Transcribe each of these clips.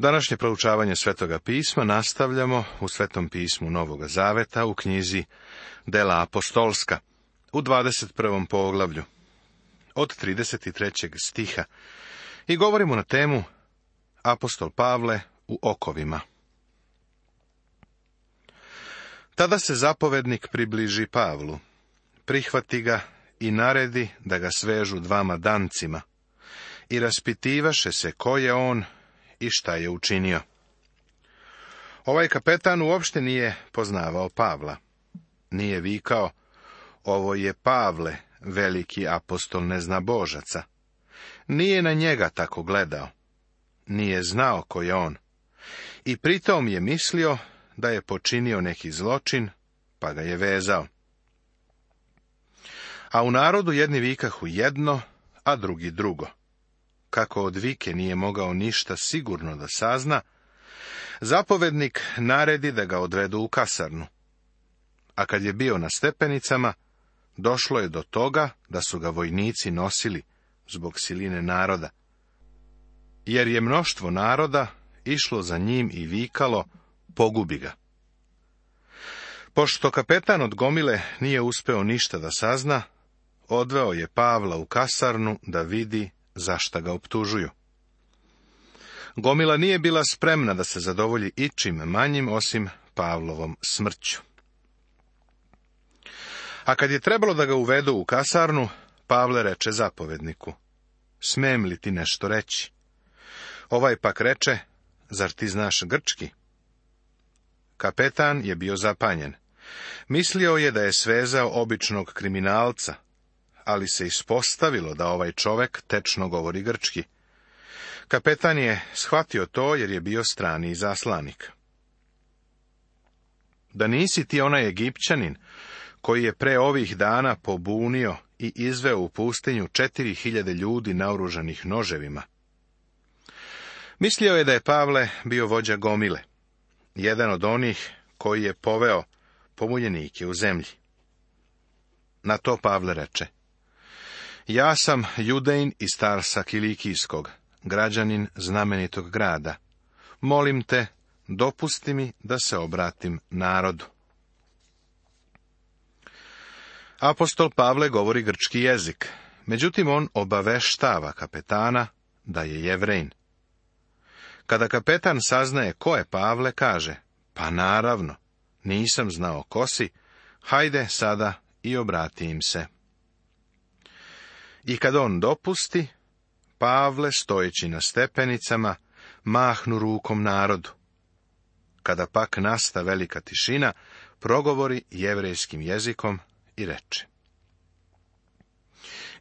Današnje proučavanje Svetoga pisma nastavljamo u Svetom pismu Novoga Zaveta u knjizi Dela Apostolska u 21. poglavlju od 33. stiha i govorimo na temu Apostol Pavle u okovima. Tada se zapovednik približi Pavlu, prihvati ga i naredi da ga svežu dvama dancima i raspitivaše se ko je on i šta je učinio. Ovaj kapetan uopšte nije poznavao Pavla. Nije vikao, ovo je Pavle, veliki apostol Božaca. Nije na njega tako gledao. Nije znao ko je on. I pritom je mislio da je počinio neki zločin, pa ga je vezao. A u narodu jedni vikahu jedno, a drugi drugo kako od Vike nije mogao ništa sigurno da sazna, zapovednik naredi da ga odvedu u kasarnu. A kad je bio na stepenicama, došlo je do toga da su ga vojnici nosili zbog siline naroda. Jer je mnoštvo naroda išlo za njim i vikalo, pogubi ga. Pošto kapetan od Gomile nije uspeo ništa da sazna, odveo je Pavla u kasarnu da vidi zašta ga optužuju. Gomila nije bila spremna da se zadovolji ičim manjim osim Pavlovom smrću. A kad je trebalo da ga uvedu u kasarnu, Pavle reče zapovedniku. Smem li ti nešto reći? Ovaj pak reče, zar ti znaš grčki? Kapetan je bio zapanjen. Mislio je da je svezao običnog kriminalca, ali se ispostavilo da ovaj čovek tečno govori grčki. Kapetan je shvatio to jer je bio strani zaslanik. Da nisi ti onaj Egipćanin koji je pre ovih dana pobunio i izveo u pustinju četiri hiljade ljudi naoružanih noževima. Mislio je da je Pavle bio vođa gomile, jedan od onih koji je poveo pomuljenike u zemlji. Na to Pavle reče, ja sam judein iz Tarsa Kilikijskog, građanin znamenitog grada. Molim te, dopusti mi da se obratim narodu. Apostol Pavle govori grčki jezik, međutim on obaveštava kapetana da je jevrejn. Kada kapetan saznaje ko je Pavle, kaže, pa naravno, nisam znao ko si, hajde sada i obrati im se. I kad on dopusti, Pavle, stojeći na stepenicama, mahnu rukom narodu. Kada pak nasta velika tišina, progovori jevrejskim jezikom i reče.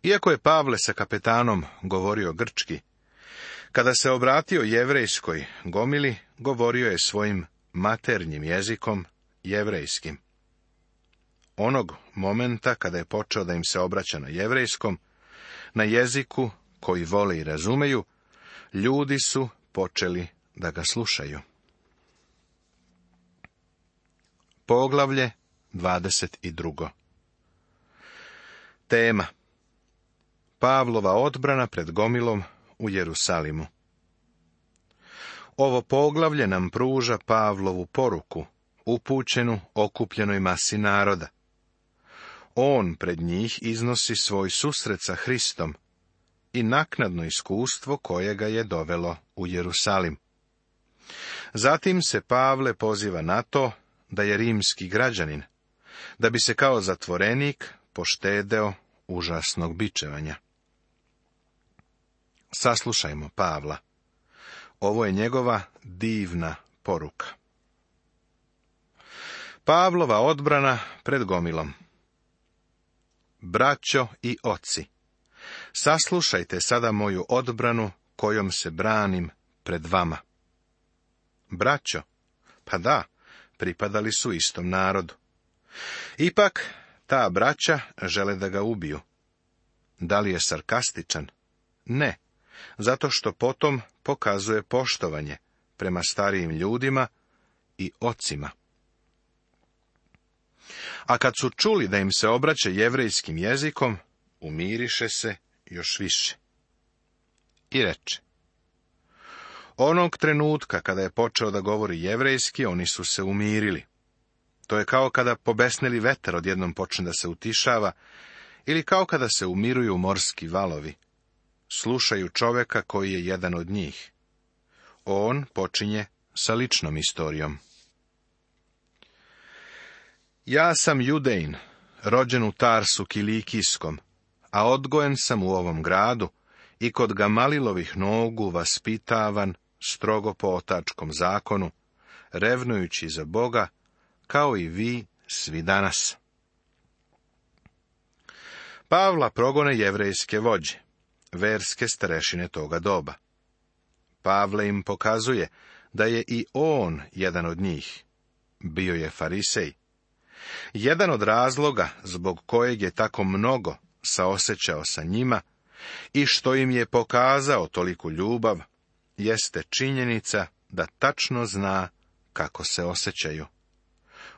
Iako je Pavle sa kapetanom govorio grčki, kada se obratio jevrejskoj gomili, govorio je svojim maternjim jezikom, jevrejskim. Onog momenta kada je počeo da im se obraća na jevrejskom, na jeziku koji vole i razumeju, ljudi su počeli da ga slušaju. Poglavlje 22. Tema Pavlova odbrana pred gomilom u Jerusalimu Ovo poglavlje nam pruža Pavlovu poruku, upućenu okupljenoj masi naroda on pred njih iznosi svoj susret sa Hristom i naknadno iskustvo koje ga je dovelo u Jerusalim. Zatim se Pavle poziva na to da je rimski građanin, da bi se kao zatvorenik poštedeo užasnog bičevanja. Saslušajmo Pavla. Ovo je njegova divna poruka. Pavlova odbrana pred gomilom braćo i oci, saslušajte sada moju odbranu kojom se branim pred vama. Braćo, pa da, pripadali su istom narodu. Ipak, ta braća žele da ga ubiju. Da li je sarkastičan? Ne, zato što potom pokazuje poštovanje prema starijim ljudima i ocima. A kad su čuli da im se obraća jevrejskim jezikom, umiriše se još više. I reče. Onog trenutka kada je počeo da govori jevrejski, oni su se umirili. To je kao kada pobesneli vetar odjednom počne da se utišava, ili kao kada se umiruju morski valovi. Slušaju čoveka koji je jedan od njih. On počinje sa ličnom istorijom. Ja sam Judein, rođen u Tarsu Kilikijskom, a odgojen sam u ovom gradu i kod Gamalilovih nogu vaspitavan strogo po otačkom zakonu, revnujući za Boga, kao i vi svi danas. Pavla progone jevrejske vođe, verske starešine toga doba. Pavle im pokazuje da je i on jedan od njih. Bio je farisej, jedan od razloga zbog kojeg je tako mnogo saosećao sa njima i što im je pokazao toliku ljubav, jeste činjenica da tačno zna kako se osjećaju.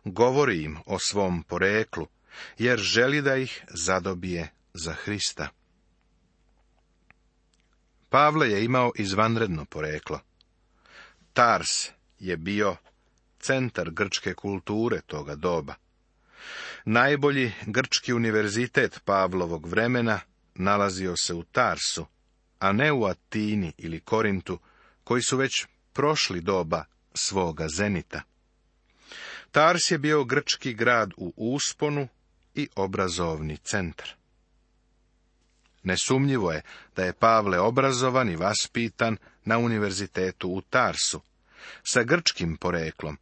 Govori im o svom poreklu, jer želi da ih zadobije za Hrista. Pavle je imao izvanredno poreklo. Tars je bio centar grčke kulture toga doba. Najbolji grčki univerzitet Pavlovog vremena nalazio se u Tarsu, a ne u Atini ili Korintu, koji su već prošli doba svoga zenita. Tars je bio grčki grad u usponu i obrazovni centar. Nesumnjivo je da je Pavle obrazovan i vaspitan na univerzitetu u Tarsu, sa grčkim poreklom,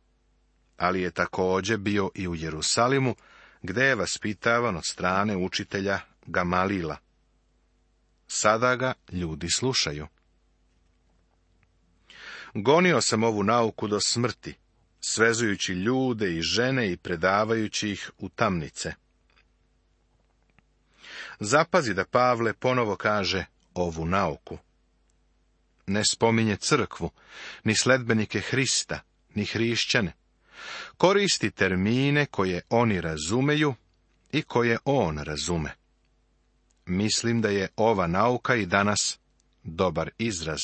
ali je također bio i u Jerusalimu, gde je vaspitavan od strane učitelja Gamalila. Sada ga ljudi slušaju. Gonio sam ovu nauku do smrti, svezujući ljude i žene i predavajući ih u tamnice. Zapazi da Pavle ponovo kaže ovu nauku. Ne spominje crkvu, ni sledbenike Hrista, ni hrišćane, Koristi termine koje oni razumeju i koje on razume. Mislim da je ova nauka i danas dobar izraz.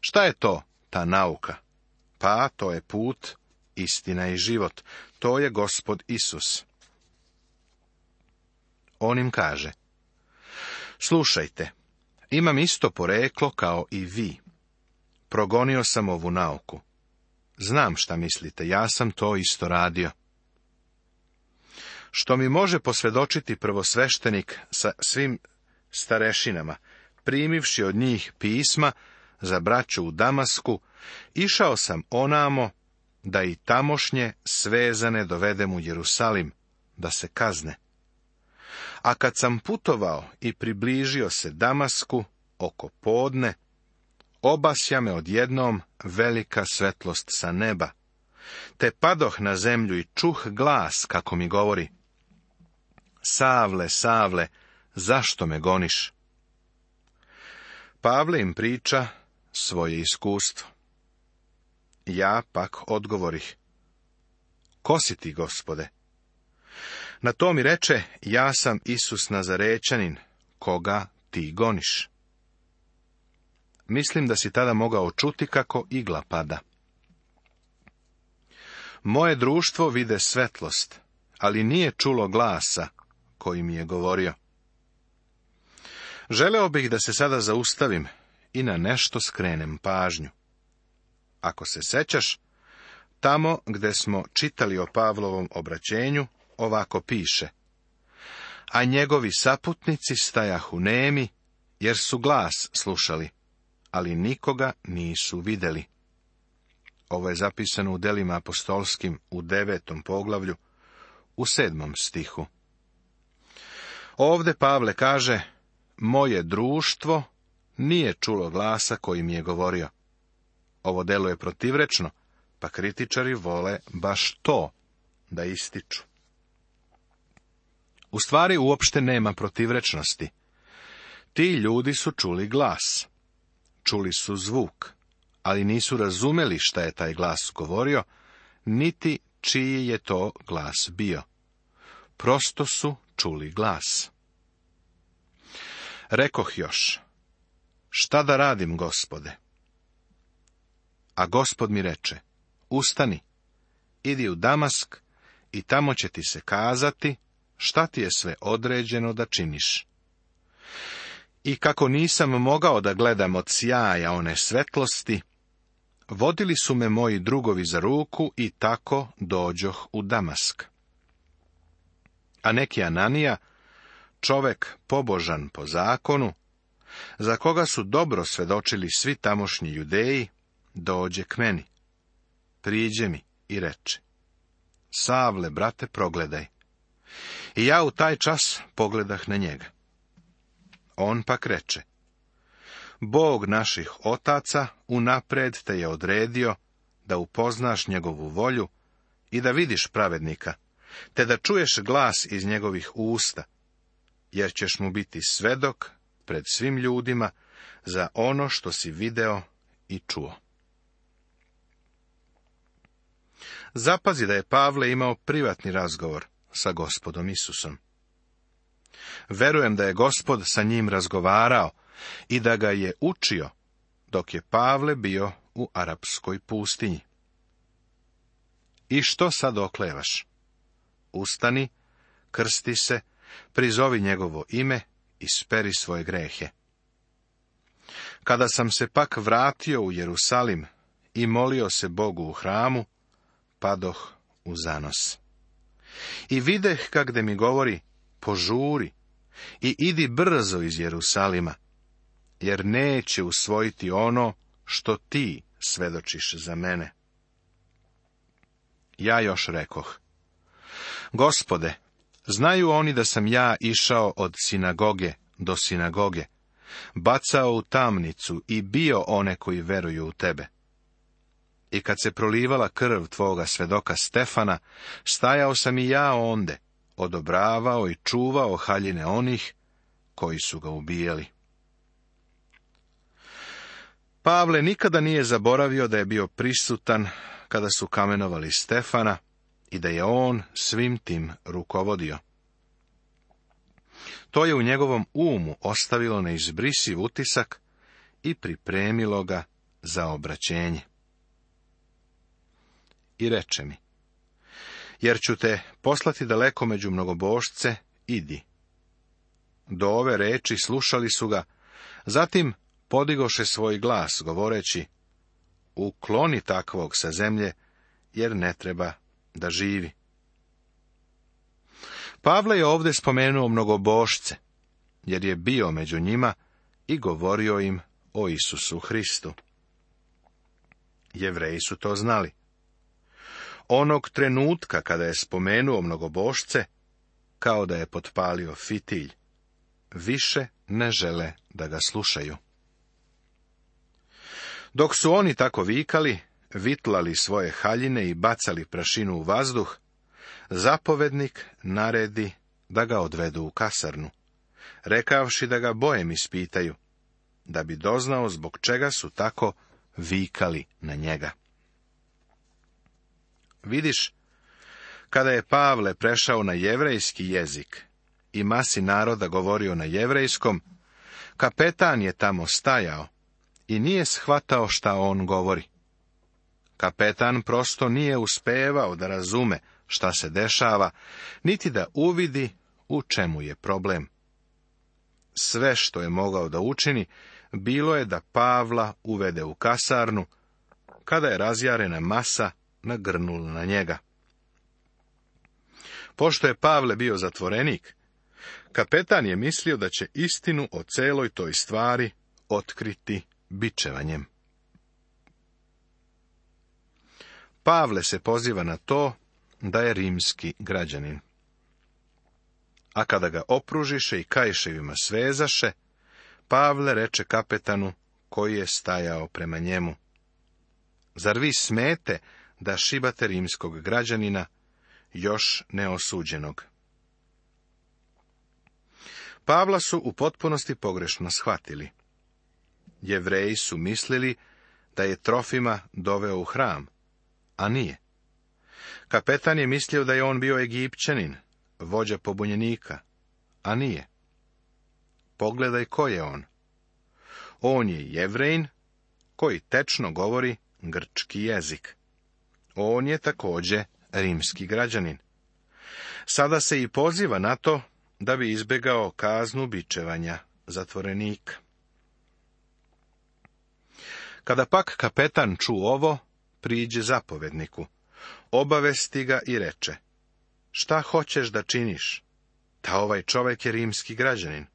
Šta je to ta nauka? Pa to je put, istina i život. To je gospod Isus. On im kaže, slušajte, imam isto poreklo kao i vi. Progonio sam ovu nauku. Znam šta mislite, ja sam to isto radio. Što mi može posvedočiti prvosveštenik sa svim starešinama, primivši od njih pisma za braću u Damasku, išao sam onamo da i tamošnje svezane dovedem u Jerusalim, da se kazne. A kad sam putovao i približio se Damasku, oko podne, obasja me odjednom velika svetlost sa neba. Te padoh na zemlju i čuh glas kako mi govori. Savle, Savle, zašto me goniš? Pavle im priča svoje iskustvo. Ja pak odgovorih. Ko si ti, gospode? Na to mi reče, ja sam Isus Nazarećanin, koga ti goniš. Mislim da si tada mogao čuti kako igla pada. Moje društvo vide svetlost, ali nije čulo glasa koji mi je govorio. Želeo bih da se sada zaustavim i na nešto skrenem pažnju. Ako se sećaš, tamo gde smo čitali o Pavlovom obraćenju, ovako piše. A njegovi saputnici stajahu nemi, jer su glas slušali ali nikoga nisu vidjeli. Ovo je zapisano u delima apostolskim u devetom poglavlju, u sedmom stihu. Ovde Pavle kaže, moje društvo nije čulo glasa koji mi je govorio. Ovo delo je protivrečno, pa kritičari vole baš to da ističu. U stvari uopšte nema protivrečnosti. Ti ljudi su čuli glas. Čuli su zvuk, ali nisu razumeli šta je taj glas govorio, niti čiji je to glas bio. Prosto su čuli glas. Rekoh još, šta da radim, gospode? A gospod mi reče, ustani, idi u Damask i tamo će ti se kazati šta ti je sve određeno da činiš i kako nisam mogao da gledam od sjaja one svetlosti, vodili su me moji drugovi za ruku i tako dođoh u Damask. A neki Ananija, čovek pobožan po zakonu, za koga su dobro svedočili svi tamošnji judeji, dođe k meni. Priđe mi i reče, Savle, brate, progledaj. I ja u taj čas pogledah na njega. On pak reče, Bog naših otaca unapred te je odredio da upoznaš njegovu volju i da vidiš pravednika, te da čuješ glas iz njegovih usta, jer ćeš mu biti svedok pred svim ljudima za ono što si video i čuo. Zapazi da je Pavle imao privatni razgovor sa gospodom Isusom. Verujem da je gospod sa njim razgovarao i da ga je učio dok je Pavle bio u arapskoj pustinji. I što sad oklevaš? Ustani, krsti se, prizovi njegovo ime i speri svoje grehe. Kada sam se pak vratio u Jerusalim i molio se Bogu u hramu, padoh u zanos. I videh kak mi govori, požuri i idi brzo iz Jerusalima, jer neće usvojiti ono što ti svedočiš za mene. Ja još rekoh, Gospode, znaju oni da sam ja išao od sinagoge do sinagoge, bacao u tamnicu i bio one koji veruju u tebe. I kad se prolivala krv tvoga svedoka Stefana, stajao sam i ja onde, odobravao i čuvao haljine onih koji su ga ubijali. Pavle nikada nije zaboravio da je bio prisutan kada su kamenovali Stefana i da je on svim tim rukovodio. To je u njegovom umu ostavilo neizbrisiv utisak i pripremilo ga za obraćenje. I reče mi, jer ću te poslati daleko među mnogobošce, idi. Do ove reči slušali su ga, zatim podigoše svoj glas, govoreći, ukloni takvog sa zemlje, jer ne treba da živi. Pavle je ovdje spomenuo mnogobošce, jer je bio među njima i govorio im o Isusu Hristu. Jevreji su to znali. Onog trenutka kada je spomenuo mnogobošce, kao da je potpalio fitilj, više ne žele da ga slušaju. Dok su oni tako vikali, vitlali svoje haljine i bacali prašinu u vazduh, zapovednik naredi da ga odvedu u kasarnu, rekavši da ga bojem ispitaju, da bi doznao zbog čega su tako vikali na njega. Vidiš, kada je Pavle prešao na jevrejski jezik i masi naroda govorio na jevrejskom, kapetan je tamo stajao i nije shvatao šta on govori. Kapetan prosto nije uspevao da razume šta se dešava, niti da uvidi u čemu je problem. Sve što je mogao da učini, bilo je da Pavla uvede u kasarnu, kada je razjarena masa nagrnula na njega. Pošto je Pavle bio zatvorenik, kapetan je mislio da će istinu o celoj toj stvari otkriti bičevanjem. Pavle se poziva na to da je rimski građanin. A kada ga opružiše i kajševima svezaše, Pavle reče kapetanu koji je stajao prema njemu. Zar vi smete da šibate rimskog građanina, još neosuđenog. Pavla su u potpunosti pogrešno shvatili. Jevreji su mislili da je Trofima doveo u hram, a nije. Kapetan je mislio da je on bio Egipćanin, vođa pobunjenika, a nije. Pogledaj ko je on. On je jevrejn koji tečno govori grčki jezik. On je takođe rimski građanin. Sada se i poziva na to da bi izbegao kaznu bičevanja zatvorenika. Kada pak kapetan ču ovo, priđe zapovedniku. Obavesti ga i reče, šta hoćeš da činiš? Ta ovaj čovek je rimski građanin.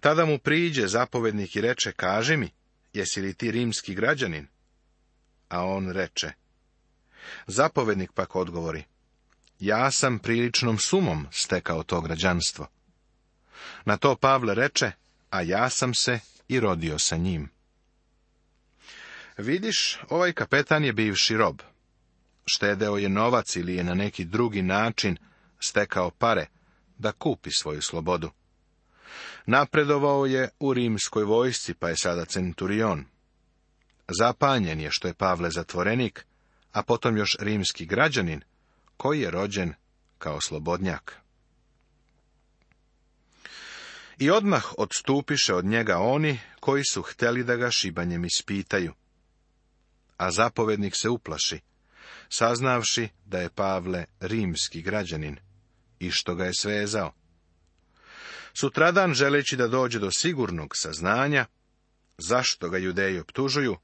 Tada mu priđe zapovednik i reče, kaži mi, jesi li ti rimski građanin? a on reče. Zapovednik pak odgovori, ja sam priličnom sumom stekao to građanstvo. Na to Pavle reče, a ja sam se i rodio sa njim. Vidiš, ovaj kapetan je bivši rob. Štedeo je novac ili je na neki drugi način stekao pare da kupi svoju slobodu. Napredovao je u rimskoj vojsci, pa je sada centurion. Zapanjen je što je Pavle zatvorenik, a potom još rimski građanin, koji je rođen kao slobodnjak. I odmah odstupiše od njega oni koji su hteli da ga šibanjem ispitaju. A zapovednik se uplaši, saznavši da je Pavle rimski građanin i što ga je svezao. Sutradan, želeći da dođe do sigurnog saznanja, zašto ga judeji optužuju,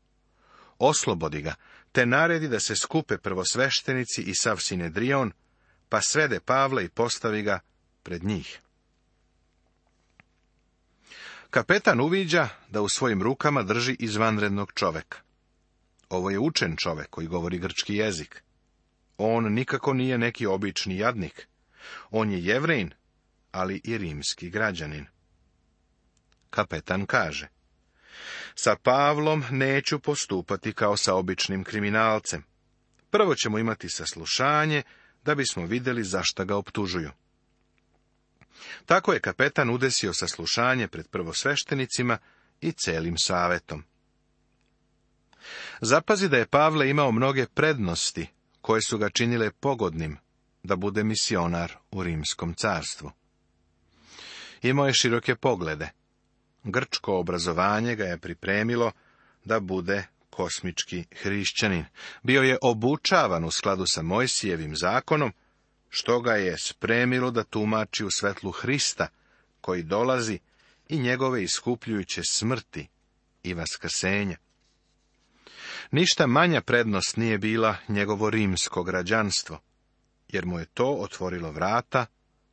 oslobodi ga, te naredi da se skupe prvosveštenici i sav sinedrion, pa svede Pavla i postavi ga pred njih. Kapetan uviđa da u svojim rukama drži izvanrednog čoveka. Ovo je učen čovek koji govori grčki jezik. On nikako nije neki obični jadnik. On je jevrejn, ali i rimski građanin. Kapetan kaže, sa Pavlom neću postupati kao sa običnim kriminalcem. Prvo ćemo imati saslušanje da bismo vidjeli zašta ga optužuju. Tako je kapetan udesio saslušanje pred prvosveštenicima i celim savetom. Zapazi da je Pavle imao mnoge prednosti koje su ga činile pogodnim da bude misionar u rimskom carstvu. Imao je široke poglede, Grčko obrazovanje ga je pripremilo da bude kosmički hrišćanin. Bio je obučavan u skladu sa Mojsijevim zakonom, što ga je spremilo da tumači u svetlu Hrista, koji dolazi, i njegove iskupljujuće smrti i vaskrsenja. Ništa manja prednost nije bila njegovo rimsko građanstvo, jer mu je to otvorilo vrata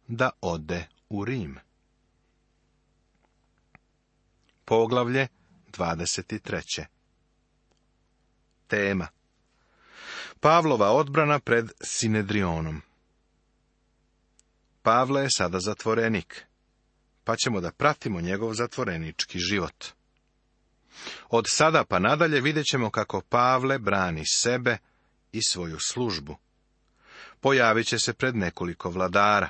da ode u Rim. Poglavlje 23. Tema Pavlova odbrana pred Sinedrionom Pavle je sada zatvorenik, pa ćemo da pratimo njegov zatvorenički život. Od sada pa nadalje vidjet ćemo kako Pavle brani sebe i svoju službu. Pojavit će se pred nekoliko vladara.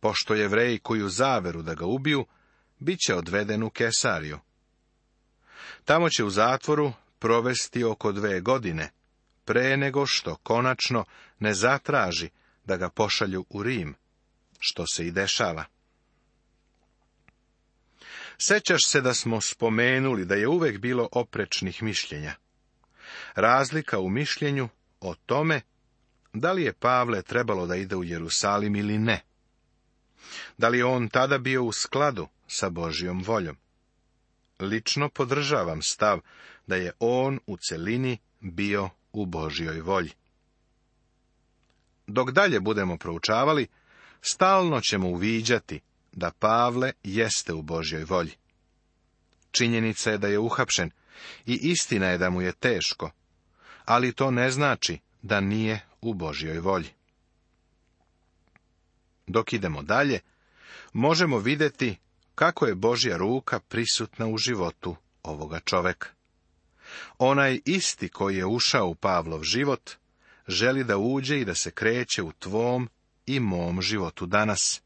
Pošto jevreji koju zaveru da ga ubiju, bit će odveden u Kesariju. Tamo će u zatvoru provesti oko dve godine, pre nego što konačno ne zatraži da ga pošalju u Rim, što se i dešava. Sećaš se da smo spomenuli da je uvek bilo oprečnih mišljenja. Razlika u mišljenju o tome da li je Pavle trebalo da ide u Jerusalim ili ne. Da li je on tada bio u skladu sa Božijom voljom. Lično podržavam stav da je on u celini bio u Božoj volji. Dok dalje budemo proučavali, stalno ćemo uviđati da Pavle jeste u Božjoj volji. Činjenica je da je uhapšen i istina je da mu je teško, ali to ne znači da nije u Božjoj volji. Dok idemo dalje, možemo vidjeti kako je Božja ruka prisutna u životu ovoga čoveka. Onaj isti koji je ušao u Pavlov život, želi da uđe i da se kreće u tvom i mom životu danas.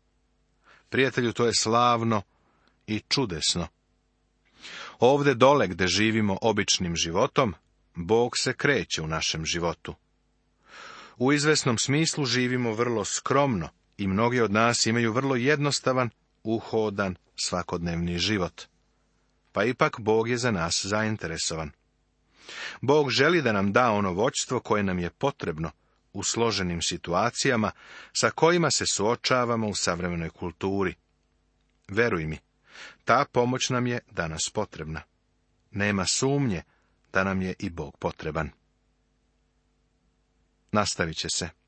Prijatelju, to je slavno i čudesno. Ovde dole gde živimo običnim životom, Bog se kreće u našem životu. U izvesnom smislu živimo vrlo skromno i mnogi od nas imaju vrlo jednostavan, uhodan svakodnevni život. Pa ipak Bog je za nas zainteresovan. Bog želi da nam da ono voćstvo koje nam je potrebno u složenim situacijama sa kojima se suočavamo u savremenoj kulturi. Veruj mi, ta pomoć nam je danas potrebna. Nema sumnje da nam je i Bog potreban. Nastavit će se.